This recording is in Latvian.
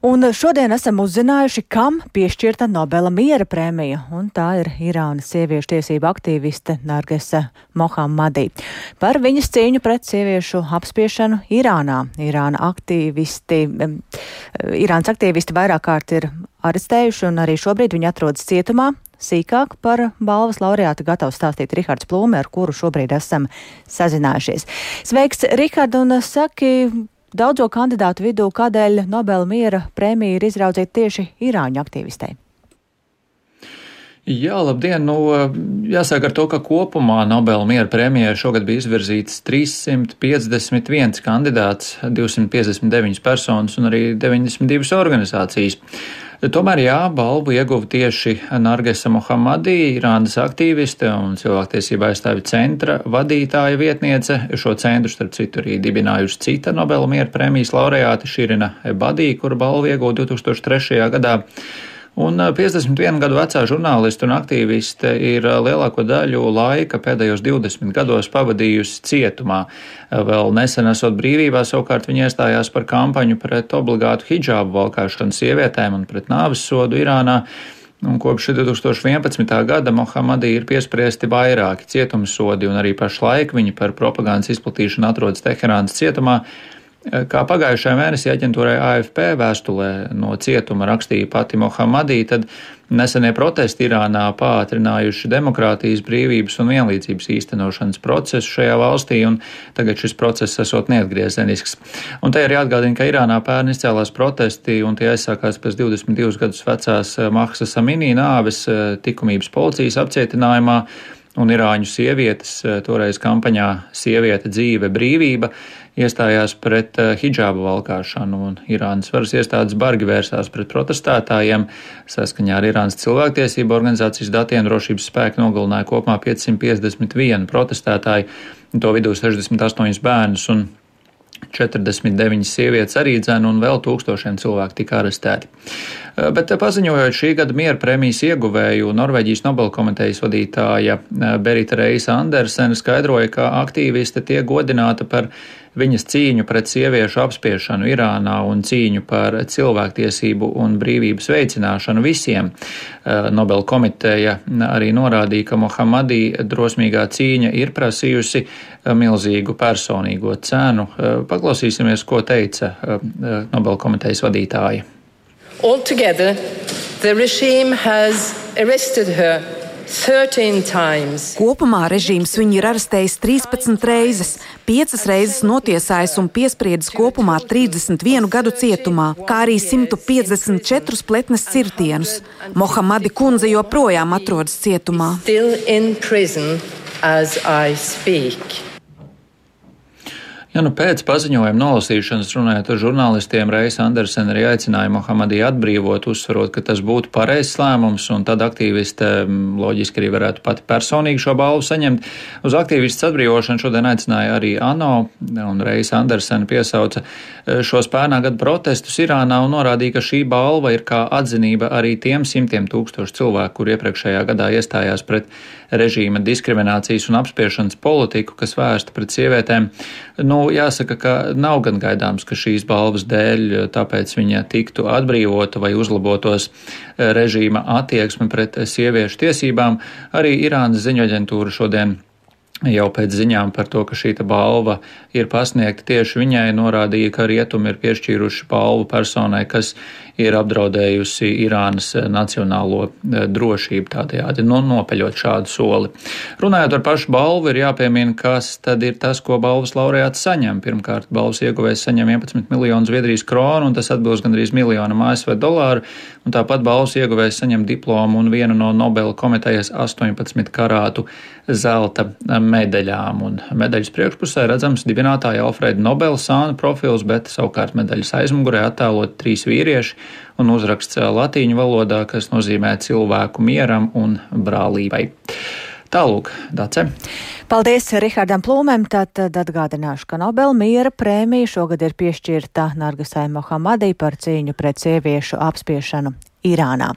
Un šodien esam uzzinājuši, kam piešķirta Nobela miera prēmija, un tā ir Irānas sieviešu tiesība aktīviste Nargesa Mohamadī. Par viņas cīņu pret sieviešu apspiešanu Irānā. Irāna aktīvisti, Irānas aktīvisti vairāk kārt ir arestējuši, un arī šobrīd viņi atrodas cietumā. Sīkāk par balvas laureātu gatavs stāstīt Rihards Plūme, ar kuru šobrīd esam sazinājušies. Sveiks, Rihard, un saki, Daudzo kandidātu vidū, kādēļ Nobela miera prēmija ir izraudzīta tieši Irāņu aktīvistei? Jā, labdien! Nu, jāsaka ar to, ka kopumā Nobela miera prēmijai šogad bija izvirzīts 351 kandidāts, 259 personas un arī 92 organizācijas. Tomēr jā, balvu ieguva tieši Nargesa Mohamadī, Irānas aktīviste un cilvēktiesība aizstāvi centra vadītāja vietniece. Šo centru, starp citu, arī dibinājusi cita Nobela miera prēmijas laureāte Širina Ebadī, kura balvu ieguva 2003. gadā. Un 51 gadu vecā žurnāliste un aktīviste ir lielāko daļu laika pēdējos 20 gados pavadījusi cietumā. Vēl nesen esot brīvībā, savukārt viņa iestājās par kampaņu pret obligātu hidžābu valkāšanu sievietēm un pret nāves sodu Irānā. Un kopš 2011. gada Mohamadī ir piespriesti vairāki cietumsodi, un arī pašlaik viņa par propagandas izplatīšanu atrodas Teherānas cietumā. Kā pagājušajā mēnesī aģentūrai AFP vēstulē no cietuma rakstīja pati Mohamadī, tad nesenie protesti Irānā pātrinājuši demokrātijas, brīvības un vienlīdzības īstenošanas procesu šajā valstī, un tagad šis process esot neatgriezenisks. Un te ir jāatgādina, ka Irānā pērn izcēlās protesti, un tie aizsākās pēc 22 gadus vecās Mahsas Aminī nāves likumības policijas apcietinājumā un irāņu sievietes, toreiz kampaņā Sieviete dzīve brīvība, iestājās pret eh, hidžābu valkāšanu, un Irānas varas iestādes bargi vērsās pret protestētājiem. Saskaņā ar Irānas cilvēktiesību organizācijas datiem drošības spēki nogalināja kopumā 551 protestētāju, to vidū 68 bērnus 49 sievietes arī dzēna un vēl tūkstošiem cilvēku tika arestēti. Eh, bet eh, paziņojot šī gada miera prēmijas ieguvēju, Norvēģijas Nobelkomitejas vadītāja Berita Reisa Andersena skaidroja, ka aktīviste tiek godināta par viņas cīņu pret sieviešu apspiešanu Irānā un cīņu par cilvēktiesību un brīvības veicināšanu visiem. Eh, Nobel komiteja arī norādīja, ka Mohamadī drosmīgā cīņa ir prasījusi eh, milzīgu personīgo cenu. Eh, paklausīsimies, ko teica Nobel komitejas vadītāja. Altogether, the regime has arrested her Kopumā režīms viņu ir arestējis 13 reizes, 5 reizes notiesājis un piespriedis kopumā 31 gadu cietumā, kā arī 154 pletnes cirtienus. Mohamadi kundze joprojām atrodas cietumā. Ja nu pēc paziņojuma nolasīšanas runājot ar žurnālistiem, Reis Andersen arī aicināja Mohamadī atbrīvot, uzsverot, ka tas būtu pareizs lēmums, un tad aktīviste mm, loģiski arī varētu pati personīgi šo balvu saņemt. Uz aktīvistas atbrīvošanu šodien aicināja arī ANO, un Reis Andersen piesauca e, šos pērnā gadu protestus Irānā un norādīja, ka šī balva ir kā atzinība arī tiem simtiem tūkstošu cilvēku, kur iepriekšējā gadā iestājās pret režīma diskriminācijas un apspiešanas politiku, kas vērsta pret sievietēm. Nu, jāsaka, ka nav gan gaidāms, ka šīs balvas dēļ tāpēc viņa tiktu atbrīvota vai uzlabotos eh, režīma attieksme pret sieviešu tiesībām. Arī Irānas ziņoģentūra šodien jau pēc ziņām par to, ka šī balva ir pasniegta tieši viņai, norādīja, ka rietumi ir piešķīruši balvu personai, kas ir apdraudējusi Irānas nacionālo eh, drošību, tādējādi nu, nopeļot šādu soli. Runājot par pašu balvu, ir jāpiemina, kas tad ir tas, ko balvas laureāts saņem. Pirmkārt, balvas ieguvējs saņem 11 miljonus Zviedrijas kronu, un tas atbilst gandrīz miljonam ASV dolāru, un tāpat balvas ieguvējs saņem diplomu un vienu no Nobela komitejas 18 karātu zelta medaļām. Un medaļas priekšpusē redzams dibinātāja Alfreda Nobela sāna profils, bet savukārt medaļas aizmugurē attēlot trīs vīrieši un uzraksts latīņu valodā, kas nozīmē cilvēku mieram un brālībai. Tālūk, Dace. Paldies Rihardam Plūmēm. Tad atgādināšu, ka Nobel miera prēmija šogad ir piešķirta Nargasai Mohamadī par cīņu pret sieviešu apspiešanu Irānā.